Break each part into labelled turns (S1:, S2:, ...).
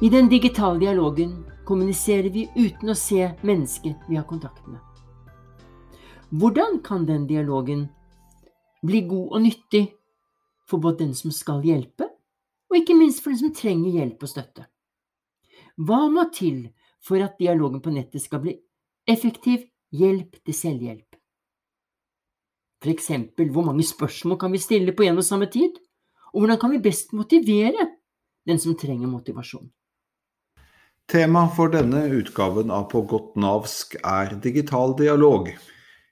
S1: I den digitale dialogen kommuniserer vi uten å se mennesket vi har kontakt med. Hvordan kan den dialogen bli god og nyttig for både den som skal hjelpe, og ikke minst for den som trenger hjelp og støtte? Hva må til for at dialogen på nettet skal bli effektiv hjelp til selvhjelp? For eksempel, hvor mange spørsmål kan vi stille på en og samme tid? Og hvordan kan vi best motivere den som trenger motivasjon?
S2: Tema for denne utgaven av På godt navsk er digital dialog.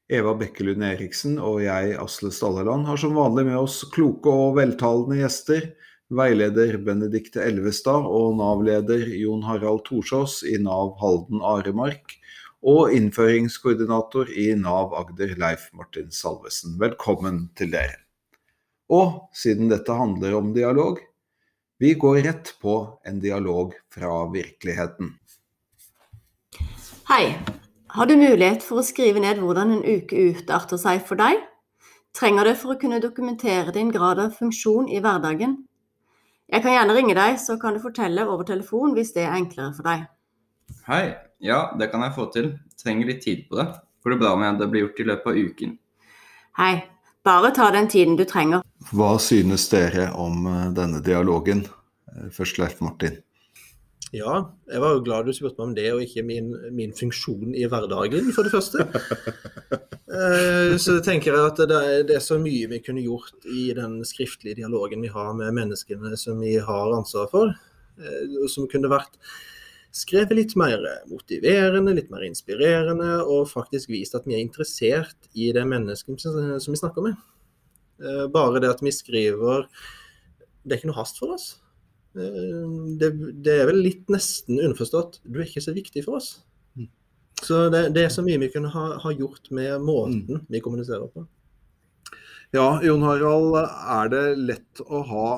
S2: Eva Bekkelund Eriksen og jeg, Asle Stalleland, har som vanlig med oss kloke og veltalende gjester. Veileder Benedikte Elvestad og Nav-leder Jon Harald Torsås i Nav Halden Aremark. Og innføringskoordinator i Nav Agder, Leif Martin Salvesen. Velkommen til dere. Og siden dette handler om dialog, vi går rett på en dialog fra virkeligheten.
S3: Hei, har du mulighet for å skrive ned hvordan en uke utarter seg for deg? Trenger det for å kunne dokumentere din grad av funksjon i hverdagen? Jeg kan gjerne ringe deg, så kan du fortelle over telefon hvis det er enklere for deg.
S4: Hei, ja det kan jeg få til. Trenger litt tid på det. Går det bra med at det blir gjort i løpet av uken?
S3: Hei, bare ta den tiden du trenger.
S2: Hva synes dere om eh, denne dialogen? Eh, først Leif Martin.
S5: Ja, jeg var jo glad du spurte meg om det, og ikke min, min funksjon i hverdagen, for det første. Eh, så tenker jeg at det er, det er, så mye vi kunne gjort i den skriftlige dialogen vi har med menneskene som vi har ansvar for, som kunne vært skrevet litt mer motiverende, litt mer inspirerende, og faktisk vist at vi er interessert i det mennesket som vi snakker med. Eh, bare det at vi skriver Det er ikke noe hast for oss. Eh, det, det, er vel litt nesten underforstått. Du er ikke så viktig for oss. Mm. Så det, det, er så mye vi kunne ha, ha gjort med måten mm. vi kommuniserer på.
S2: Ja, Jon Harald, er det lett å ha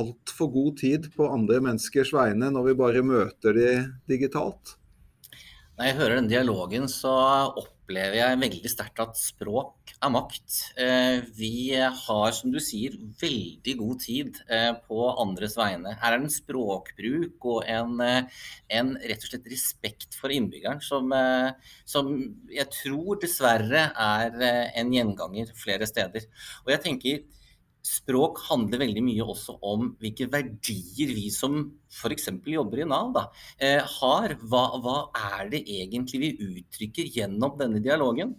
S2: altfor god tid på andre menneskers vegne når vi bare møter de digitalt?
S6: Når jeg hører denne dialogen, så opplever jeg veldig sterkt at språk er makt. Eh, vi har, som du sier, veldig god tid eh, på andres vegne. Her er det en språkbruk og en, eh, en rett og slett respekt for innbyggeren som, som, jeg tror dessverre er en gjenganger flere steder. Og jeg tenker språk handler veldig mye også om hvilke verdier vi som f.eks. jobber i Nav, da, eh, har. Hva, hva, er det egentlig vi uttrykker gjennom denne dialogen?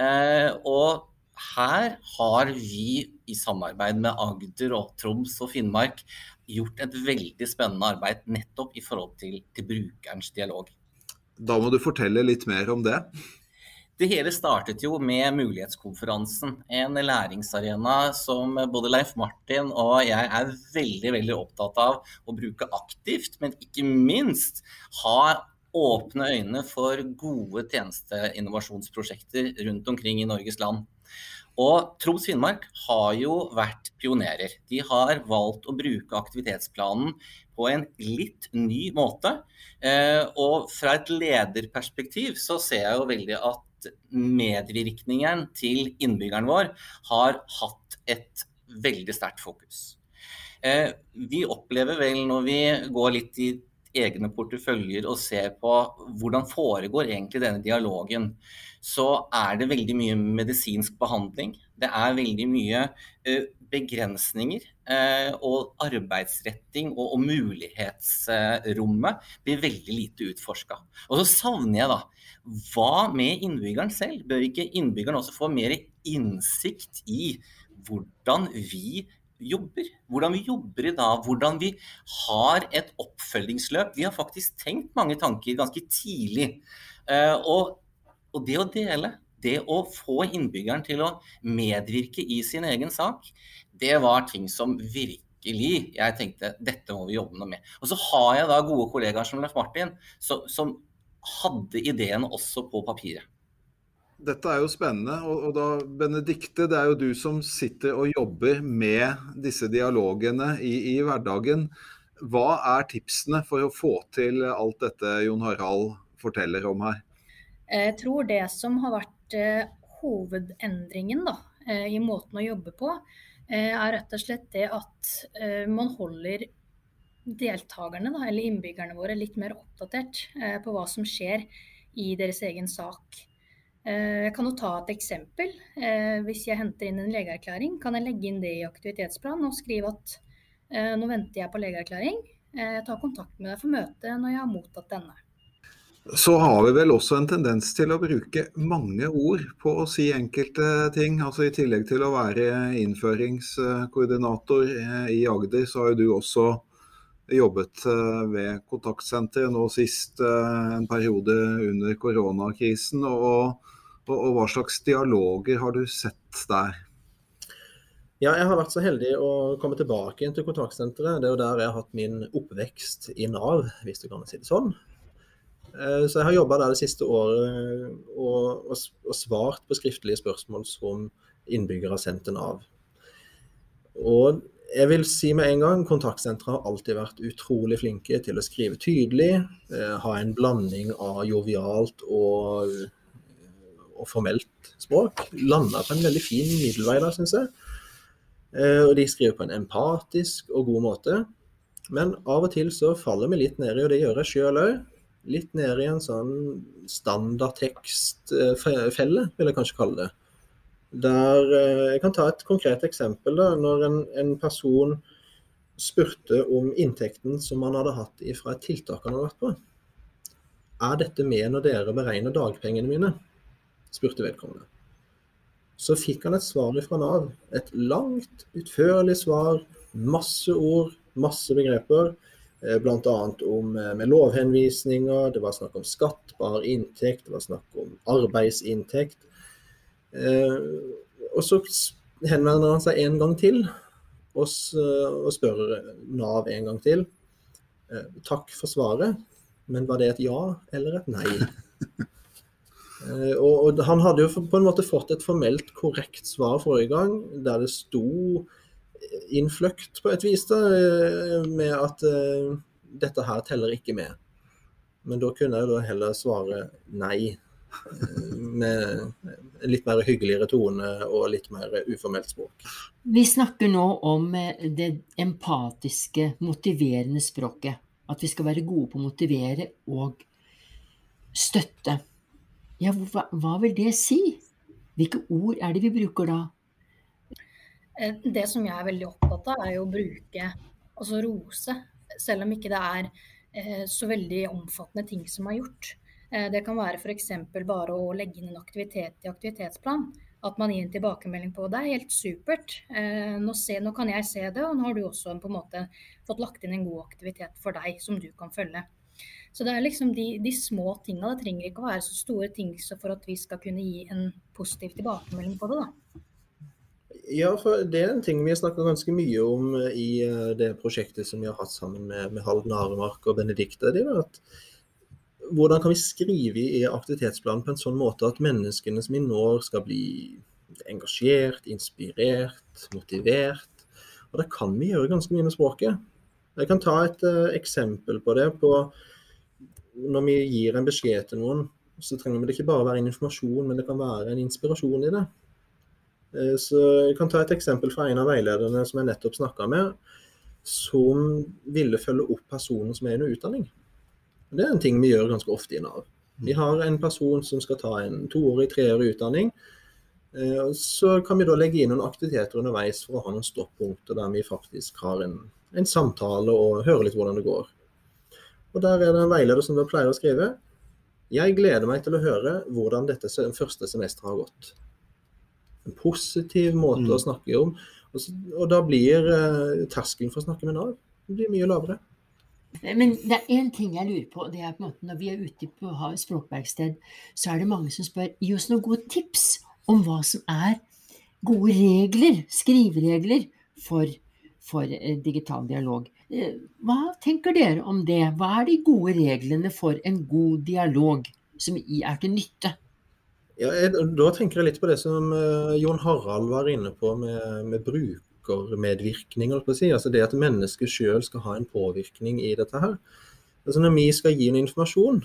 S6: Eh, og her har vi i samarbeid med Agder og Troms og Finnmark gjort et veldig spennende arbeid nettopp i forhold til, til brukerens dialog.
S2: Da må du fortelle litt mer om det.
S6: Det hele startet jo med Mulighetskonferansen, en læringsarena som både Leif Martin og jeg er veldig veldig opptatt av å bruke aktivt, men ikke minst ha åpne øyne for gode tjenesteinnovasjonsprosjekter rundt omkring i Norges land. Og Troms Finnmark har jo vært pionerer. De har valgt å bruke aktivitetsplanen på en litt ny måte. Eh, og fra et lederperspektiv så ser jeg jo veldig at medvirkningen til innbyggeren vår har hatt et veldig sterkt fokus. Eh, vi opplever vel når vi går litt i egne porteføljer og ser på hvordan foregår egentlig denne dialogen, så er det veldig mye medisinsk behandling. Det er veldig mye eh, begrensninger eh, og arbeidsretting og, mulighetsrommet blir veldig lite utforska. Og så savner jeg da hva med innbyggeren selv? Bør ikke innbyggeren også få mer innsikt i hvordan vi jobber? Hvordan vi jobber i dag, hvordan vi har et oppfølgingsløp. Vi har faktisk tenkt mange tanker ganske tidlig. Eh, og, og det å dele, det å få innbyggeren til å medvirke i sin egen sak, det var ting som virkelig jeg tenkte dette må vi jobbe noe med. Og så har jeg da gode kollegaer som Leif Martin, så, som hadde ideen også på papiret.
S2: Dette er jo spennende. Og, da, Benedikte, det er jo du som sitter og jobber med disse dialogene i, i hverdagen. Hva er tipsene for å få til alt dette Jon Harald forteller om her?
S7: Jeg tror det som har vært eh, hovedendringen da, eh, i måten å jobbe på, Eh, er rett og slett det at eh, man holder deltakerne, da, eller innbyggerne våre, litt mer oppdatert eh, på hva som skjer i deres egen sak. Eh, jeg kan jo ta et eksempel. Eh, hvis jeg henter inn en legeerklæring, kan jeg legge inn det i aktivitetsplanen og skrive at eh, nå venter jeg på legeerklæring. Jeg tar kontakt med deg for møte når jeg har mottatt denne.
S2: Så har vi vel også en tendens til å bruke mange ord på å si enkelte ting. Altså I tillegg til å være innføringskoordinator i Agder, så har jo du også jobbet ved kontaktsenteret nå sist en periode under koronakrisen. Og, og, og, hva slags dialoger har du sett der?
S5: Ja, jeg har vært så heldig å komme tilbake inn til kontaktsenteret. Det er jo der jeg har hatt min oppvekst i Nav, hvis du kan si det sånn. Så jeg har jobba der det siste året og, og, og, svart på skriftlige spørsmål som innbyggere har sendt til Nav. Og jeg vil si med en gang, Kontaktsenteret har alltid vært utrolig flinke til å skrive tydelig, eh, ha en blanding av jovialt og, og formelt språk. Landa på en veldig fin middelvei der, syns jeg. Eh, og de skriver på en empatisk og god måte. Men av og til så faller vi litt ned i, og det gjør jeg sjøl òg, litt ned i en sånn standardtekstfelle, vil jeg kanskje kalle det. Der, eh, jeg kan ta et konkret eksempel. Da, når en, en, person spurte om inntekten som han hadde hatt fra et tiltak han hadde vært på. Er dette med når dere beregner dagpengene mine? spurte vedkommende. Så fikk han et svar fra Nav. Et langt, utførlig svar. Masse ord, masse begreper. Eh, Bl.a. om eh, med lovhenvisninger, det var snakk om skattbar inntekt, det var snakk om arbeidsinntekt. Eh, og så henvender han seg en gang til og, spør Nav en gang til. Takk for svaret, men var det et ja eller et nei? Og, han hadde jo på en måte fått et formelt korrekt svar forrige gang, der det sto innfløkt på et vis, da, med at dette her teller ikke med. Men da kunne jeg da heller svare nei med litt mer hyggeligere tone og litt mer uformelt språk.
S1: Vi snakker nå om eh, det empatiske, motiverende språket. At vi skal være gode på å motivere og støtte. Ja, hva, hva vil det si? Hvilke ord er det vi bruker da?
S7: Eh, det som jeg er veldig opptatt av, er jo å bruke, altså rose. Selv om ikke det er eh, så veldig omfattende ting som er gjort. Eh, det kan være f.eks. bare å legge inn en aktivitet i aktivitetsplan. At man gir en tilbakemelding på det er helt supert. Nå, se, nå, kan jeg se det, og nå har du også på en måte fått lagt inn en god aktivitet for deg som du kan følge. Så det er liksom de, de små tinga. Det trenger ikke å være så store ting for at vi skal kunne gi en positiv tilbakemelding på det. da.
S5: Ja, for det er en ting vi har snakka ganske mye om i eh, det prosjektet som vi har hatt sammen med, med Halden Aremark og Benedicte. Det er at hvordan kan vi skrive i aktivitetsplanen på en sånn måte at menneskene som vi når, skal bli engasjert, inspirert, motivert? Og det kan vi gjøre ganske mye med språket. Jeg kan ta et uh, eksempel på det. på Når vi gir en beskjed til noen, så trenger det ikke bare være en informasjon, men det kan være en inspirasjon i det. Uh, så Jeg kan ta et eksempel fra en av veilederne som jeg nettopp snakka med, som ville følge opp personer som er under utdanning. Det er en ting vi gjør ganske ofte i Nav. Vi har en person som skal ta en toårig, treårig utdanning. Eh, så kan vi da legge inn noen aktiviteter underveis for å ha noen stoppunkter der vi faktisk har en, en samtale og hører litt hvordan det går. Og Der er det en veileder som da pleier å skrive Jeg gleder meg til å høre hvordan dette første semesteret har gått. En positiv måte mm. å snakke om. Og, så, og da blir eh, terskelen for å snakke med Nav blir mye lavere.
S1: Men det er én ting jeg lurer på. det er på en måte Når vi er ute på å ha språkverksted, så er det mange som spør gi oss noen gode tips om hva som er gode regler, skriveregler, for, for eh, digital dialog. Eh, hva tenker dere om det? Hva er de gode reglene for en god dialog som er til nytte?
S5: Ja, jeg, da tenker jeg litt på det som uh, Jon Harald var inne på med, med bruk brukermedvirkning. Si. Altså det at mennesket sjøl skal ha en påvirkning i dette her. Altså når vi skal gi en informasjon,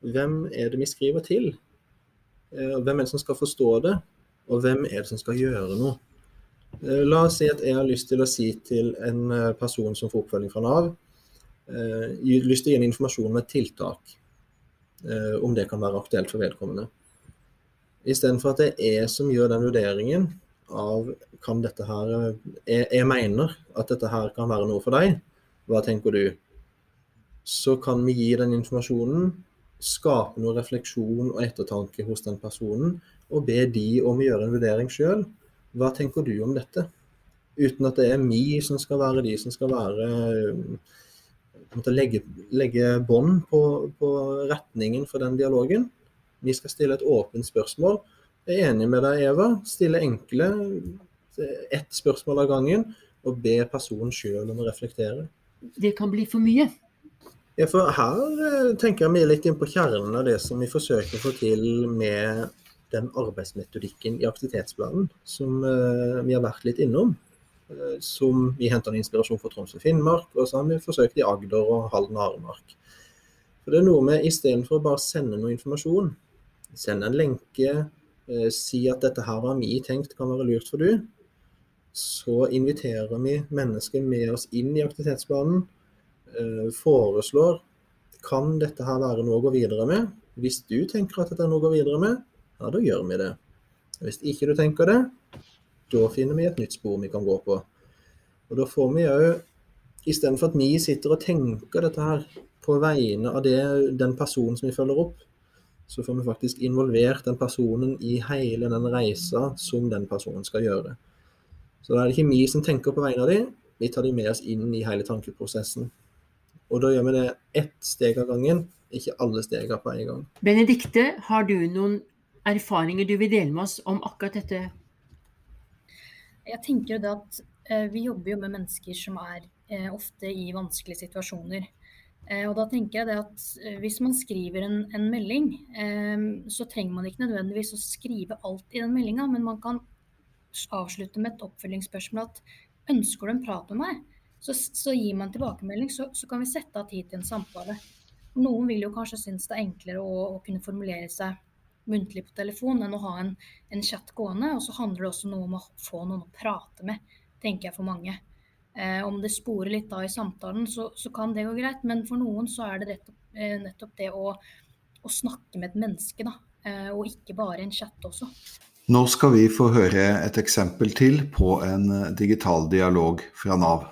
S5: hvem er det vi skriver til? Uh, hvem er det som skal forstå det? Og hvem er det som skal gjøre noe? Uh, la oss si at jeg har lyst til å si til en person som får oppfølging fra Nav, lyst til å gi en informasjon med et tiltak, om det kan være aktuelt for vedkommende. Istedenfor at det er jeg som gjør den vurderingen av kan dette her eh, jeg, jeg mener at dette her kan være noe for deg. Hva tenker du? Så kan vi gi den informasjonen, skape noe refleksjon og ettertanke hos den personen, og be de om å gjøre en vurdering sjøl. Hva tenker du om dette? Uten at det er vi som skal være de som skal være måtte legge, legge bånd på, på retningen for den dialogen. Vi skal stille et åpent spørsmål. Jeg er enig med deg, Eva. Stille enkle, ett spørsmål av gangen, og be personen sjøl om å reflektere.
S1: Det kan bli for mye.
S5: Ja, for her eh, tenker jeg vi er litt inn på kjernen av det som vi forsøker å få til med den arbeidsmetodikken i aktivitetsplanen, som eh, vi har vært litt innom. Eh, som vi henter inspirasjon fra Troms og Finnmark, og så har vi forsøkt i Agder og Halden og Aremark. For det er noe med istedenfor å bare sende noe informasjon, sende en lenke, eh, si at dette her har vi tenkt kan være lurt for du, så inviterer vi mennesker med oss inn i aktivitetsplanen, eh, foreslår kan dette her være noe å gå videre med. Hvis du tenker at dette er noe å gå videre med, ja, da gjør vi det. Hvis ikke du tenker det, da finner vi et nytt spor vi kan gå på. Og da får vi òg, istedenfor at vi sitter og tenker dette her på vegne av det, den personen som vi følger opp, så får vi faktisk involvert den personen i hele den reisa som den personen skal gjøre. Så da er det ikke vi som tenker på vegne av dem, vi tar dem med oss inn i hele tankeprosessen. Og da gjør vi det ett steg av gangen, ikke alle stegene på en gang.
S1: Benedikte, har du noen erfaringer du vil dele med oss om akkurat dette?
S7: Jeg tenker jo det at eh, vi jobber jo med mennesker som er eh, ofte i vanskelige situasjoner. Eh, og da tenker jeg det at eh, hvis man skriver en, en melding, eh, så trenger man ikke nødvendigvis å skrive alt i den meldinga, men man kan avslutte med et oppfølgingsspørsmål at ønsker du en prat med meg, så, så gir man tilbakemelding, så, så kan vi sette av tid til en samtale. Noen vil jo kanskje synes det er enklere å, å kunne formulere seg muntlig på telefon enn å ha en, en chat gående. Og så handler det også noe om å få noen å prate med, tenker jeg for mange. Eh, om det sporer litt da i samtalen, så, så, kan det gå greit. Men for noen så er det rett, eh, nettopp det å, å, snakke med et menneske, da. Eh, og ikke bare en chat også.
S2: Nå skal vi få høre et eksempel til på en digital dialog fra Nav.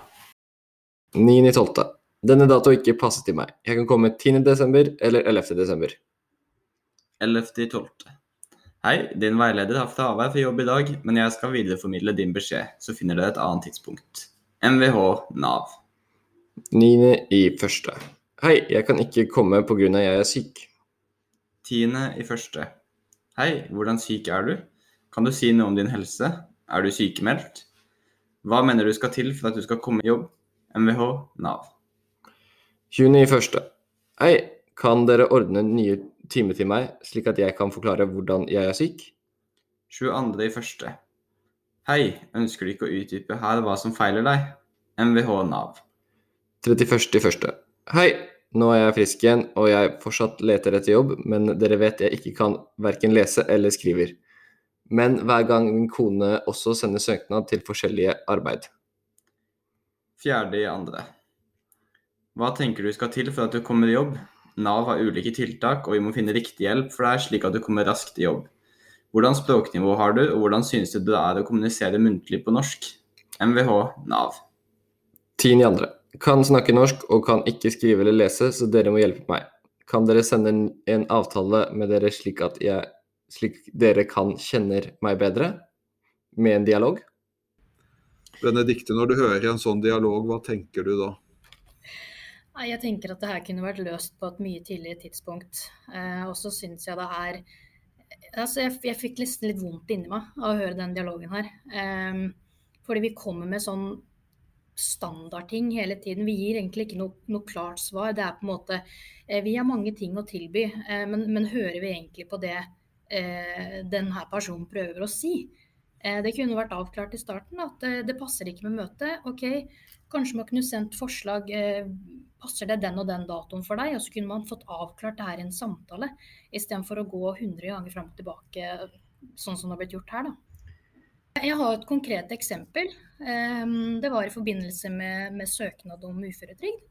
S8: 9.12. Denne dato ikke passer til meg. Jeg kan komme 10.12. eller 11.12.
S4: 11.12. Hei, din veileder har fravær for jobb i dag, men jeg skal videreformidle din beskjed, så finner dere et annet tidspunkt. MVH Nav.
S8: 9. i første. Hei, jeg kan ikke komme pga. jeg er syk.
S4: 10. i første. Hei, hvordan syk er du? Kan du si noe om din helse? Er du sykemeldt? Hva mener du skal til for at du skal komme i jobb? MVH Nav.
S8: 20. i første. Hei, kan dere ordne nye timer til meg, slik at jeg kan forklare hvordan jeg er syk?
S4: 22.1. Hei, ønsker du ikke å utdype her hva som feiler deg? MVH Nav.
S8: 31.1. Hei, nå er jeg frisk igjen, og jeg fortsatt leter etter jobb, men dere vet jeg ikke kan verken lese eller skriver. Men hver gang min kone også sender søknad til forskjellige arbeid.
S4: 4.2. Hva tenker du skal til for at du kommer i jobb? Nav har ulike tiltak, og vi må finne riktig hjelp for deg, slik at du kommer raskt i jobb. Hvordan språknivå har du, og hvordan synes du det er å kommunisere muntlig på norsk? MVH Nav.
S8: 10.2. Kan snakke norsk og kan ikke skrive eller lese, så dere må hjelpe meg. Kan dere sende en, en avtale med dere slik at jeg, slik dere kan kjenner meg bedre? Med en dialog?
S2: Benedikte, når du hører en sånn dialog, hva tenker du da?
S7: Jeg tenker at det her kunne vært løst på et mye tidligere tidspunkt. Eh, og så syns jeg det er altså jeg, jeg, fikk nesten litt vondt inni meg av å høre den dialogen her. Um, fordi vi kommer med sånn standardting hele tiden. Vi gir egentlig ikke noe, noe, klart svar. Det er på en måte eh, Vi har mange ting å tilby, eh, men, men, hører vi egentlig på det eh, denne personen prøver å si? Eh, det kunne vært avklart i starten at det passer ikke med møtet. OK, kanskje man kunne sendt forslag passer det den og den datoen for deg? Og så kunne man fått avklart det her i en samtale, istedenfor å gå 100 ganger fram og tilbake, sånn som det har blitt gjort her. da. Jeg har et konkret eksempel. Det var i forbindelse med, med søknad om uføretrygd.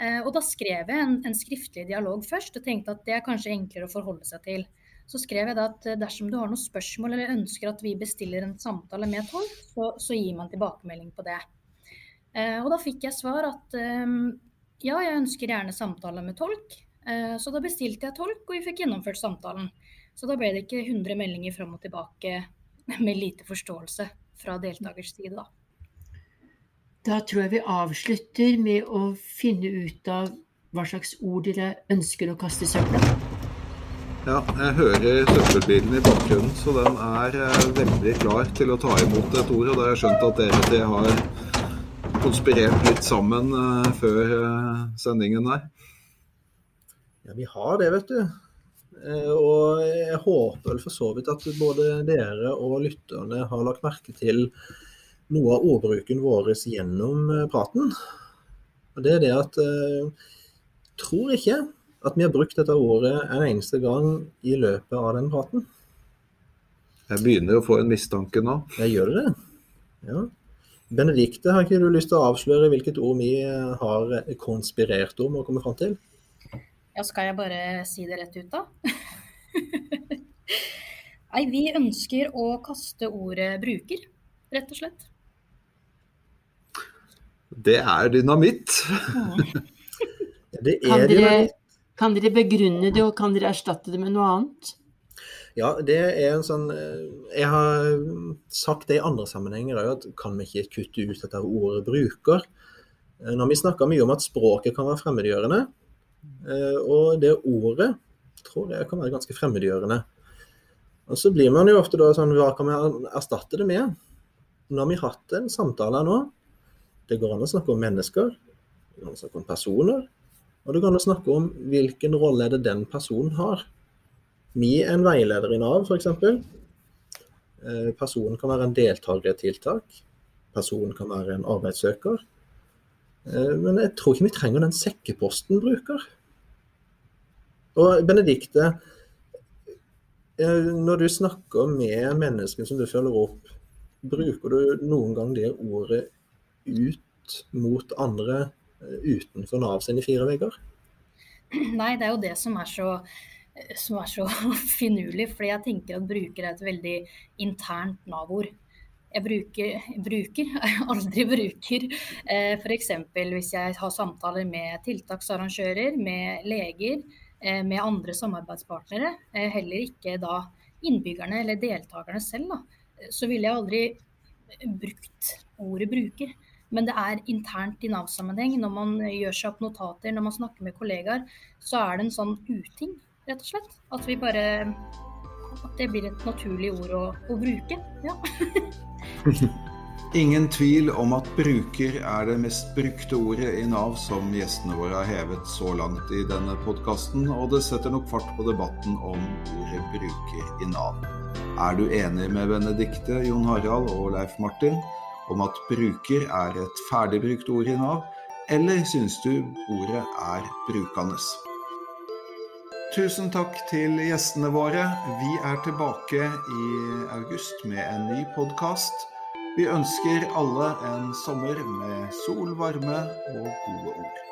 S7: Eh, og da skrev jeg en, en, skriftlig dialog først, og tenkte at det er kanskje enklere å forholde seg til. Så skrev jeg da at dersom du har noen spørsmål eller ønsker at vi bestiller en samtale med tolk, så, så gir man tilbakemelding på det. Eh, og da fikk jeg svar at eh, ja, jeg ønsker gjerne samtale med tolk. Eh, så da bestilte jeg tolk, og vi fikk gjennomført samtalen. Så da ble det ikke 100 meldinger fram og tilbake med lite forståelse fra deltakers side, da.
S1: Da tror jeg vi avslutter med å finne ut av hva slags ord dere ønsker å kaste i søpla.
S2: Ja, jeg hører søppelbilen i bakgrunnen, så den er eh, veldig klar til å ta imot et ord. Og da har jeg skjønt at dere tre har konspirert litt sammen uh, før uh, sendingen der?
S5: Ja, vi har det, vet du. Uh, og jeg håper vel for så vidt at både dere og lytterne har lagt merke til noe av ordbruken vår gjennom eh, praten. Og det er det at jeg eh, tror ikke at vi har brukt dette ordet en eneste gang i løpet av den praten.
S2: Jeg begynner å få en mistanke nå.
S5: Jeg gjør det. Ja. Benedikte, har ikke du lyst til å avsløre hvilket ord vi har konspirert om og kommet fram til?
S7: Ja, skal jeg bare si det rett ut, da? Nei, vi ønsker å kaste ordet bruker, rett og slett.
S2: Det er dynamitt.
S5: det er kan, dere,
S1: kan dere begrunne det, og kan dere erstatte det med noe annet?
S5: Ja, det er en sånn eh, Jeg har sagt det i andre sammenhenger òg, at kan vi ikke kutte ut dette ordet 'bruker'? Eh, når vi snakker mye om at språket kan være fremmedgjørende, eh, og det ordet tror jeg kan være ganske fremmedgjørende. Og så blir man jo ofte da sånn Hva kan vi erstatte det med? Nå har vi hatt en samtale nå det går an å snakke om mennesker, det går an å snakke om personer, og det går an å snakke om hvilken rolle er det den personen har. Vi er en veileder i Nav, f.eks. Eh, personen kan være en deltaker i et tiltak. Personen kan være en arbeidssøker. Eh, men jeg tror ikke vi trenger den sekkeposten bruker. Og Benedikte, eh, når du snakker med mennesker som du følger opp, bruker du noen gang det ordet ut mot andre utenfor Nav sine fire vegger?
S7: Nei, det er jo det som er så, som er så finurlig. fordi jeg tenker at bruker er et veldig internt Nav-ord. Jeg bruker, bruker, aldri bruker. Eh, F.eks. hvis jeg har samtaler med tiltaksarrangører, med leger, eh, med andre samarbeidspartnere. Heller ikke da innbyggerne eller deltakerne selv. Da. Så ville jeg aldri brukt ordet bruker. Men det er internt i Nav-sammenheng. Når man gjør seg opp notater, når man snakker med kollegaer, så er det en sånn uting, rett og slett. At vi bare At det blir et naturlig ord å, å bruke. Ja.
S2: Ingen tvil om at bruker er det mest brukte ordet i Nav som gjestene våre har hevet så langt i denne podkasten, og det setter nok fart på debatten om ordet bruker i Nav. Er du enig med Benedikte, Jon Harald og Leif Martin? om at bruker er et ferdigbrukt ord i Nav, eller syns du ordet er brukende? Tusen takk til gjestene våre. Vi er tilbake i august med en ny podkast. Vi ønsker alle en sommer med sol, varme og gode ord.